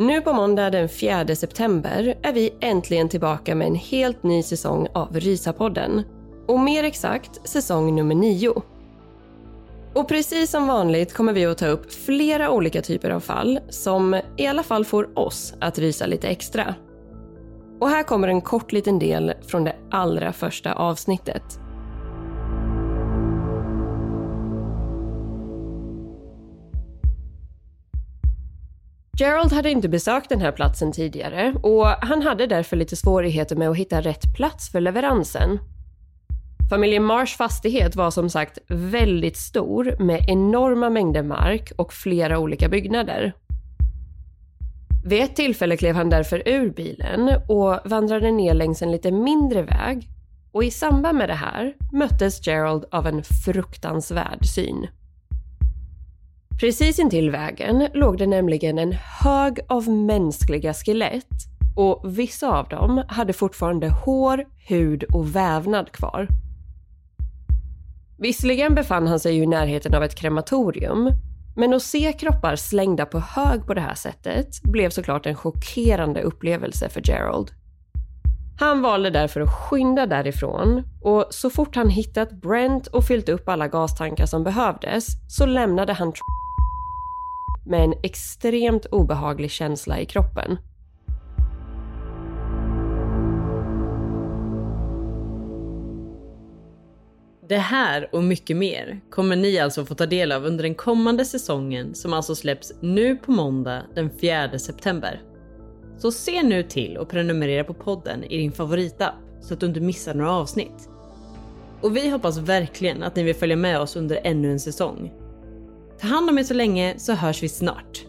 Nu på måndag den 4 september är vi äntligen tillbaka med en helt ny säsong av Rysapodden. Och mer exakt säsong nummer 9. Och precis som vanligt kommer vi att ta upp flera olika typer av fall som i alla fall får oss att rysa lite extra. Och här kommer en kort liten del från det allra första avsnittet. Gerald hade inte besökt den här platsen tidigare och han hade därför lite svårigheter med att hitta rätt plats för leveransen. Familjen Marsh fastighet var som sagt väldigt stor med enorma mängder mark och flera olika byggnader. Vid ett tillfälle klev han därför ur bilen och vandrade ner längs en lite mindre väg och i samband med det här möttes Gerald av en fruktansvärd syn. Precis intill vägen låg det nämligen en hög av mänskliga skelett och vissa av dem hade fortfarande hår, hud och vävnad kvar. Visserligen befann han sig i närheten av ett krematorium, men att se kroppar slängda på hög på det här sättet blev såklart en chockerande upplevelse för Gerald. Han valde därför att skynda därifrån och så fort han hittat Brent och fyllt upp alla gastankar som behövdes så lämnade han med en extremt obehaglig känsla i kroppen. Det här och mycket mer kommer ni alltså få ta del av under den kommande säsongen som alltså släpps nu på måndag den 4 september. Så se nu till att prenumerera på podden i din favoritapp så att du inte missar några avsnitt. Och vi hoppas verkligen att ni vill följa med oss under ännu en säsong. Ta hand om er så länge så hörs vi snart.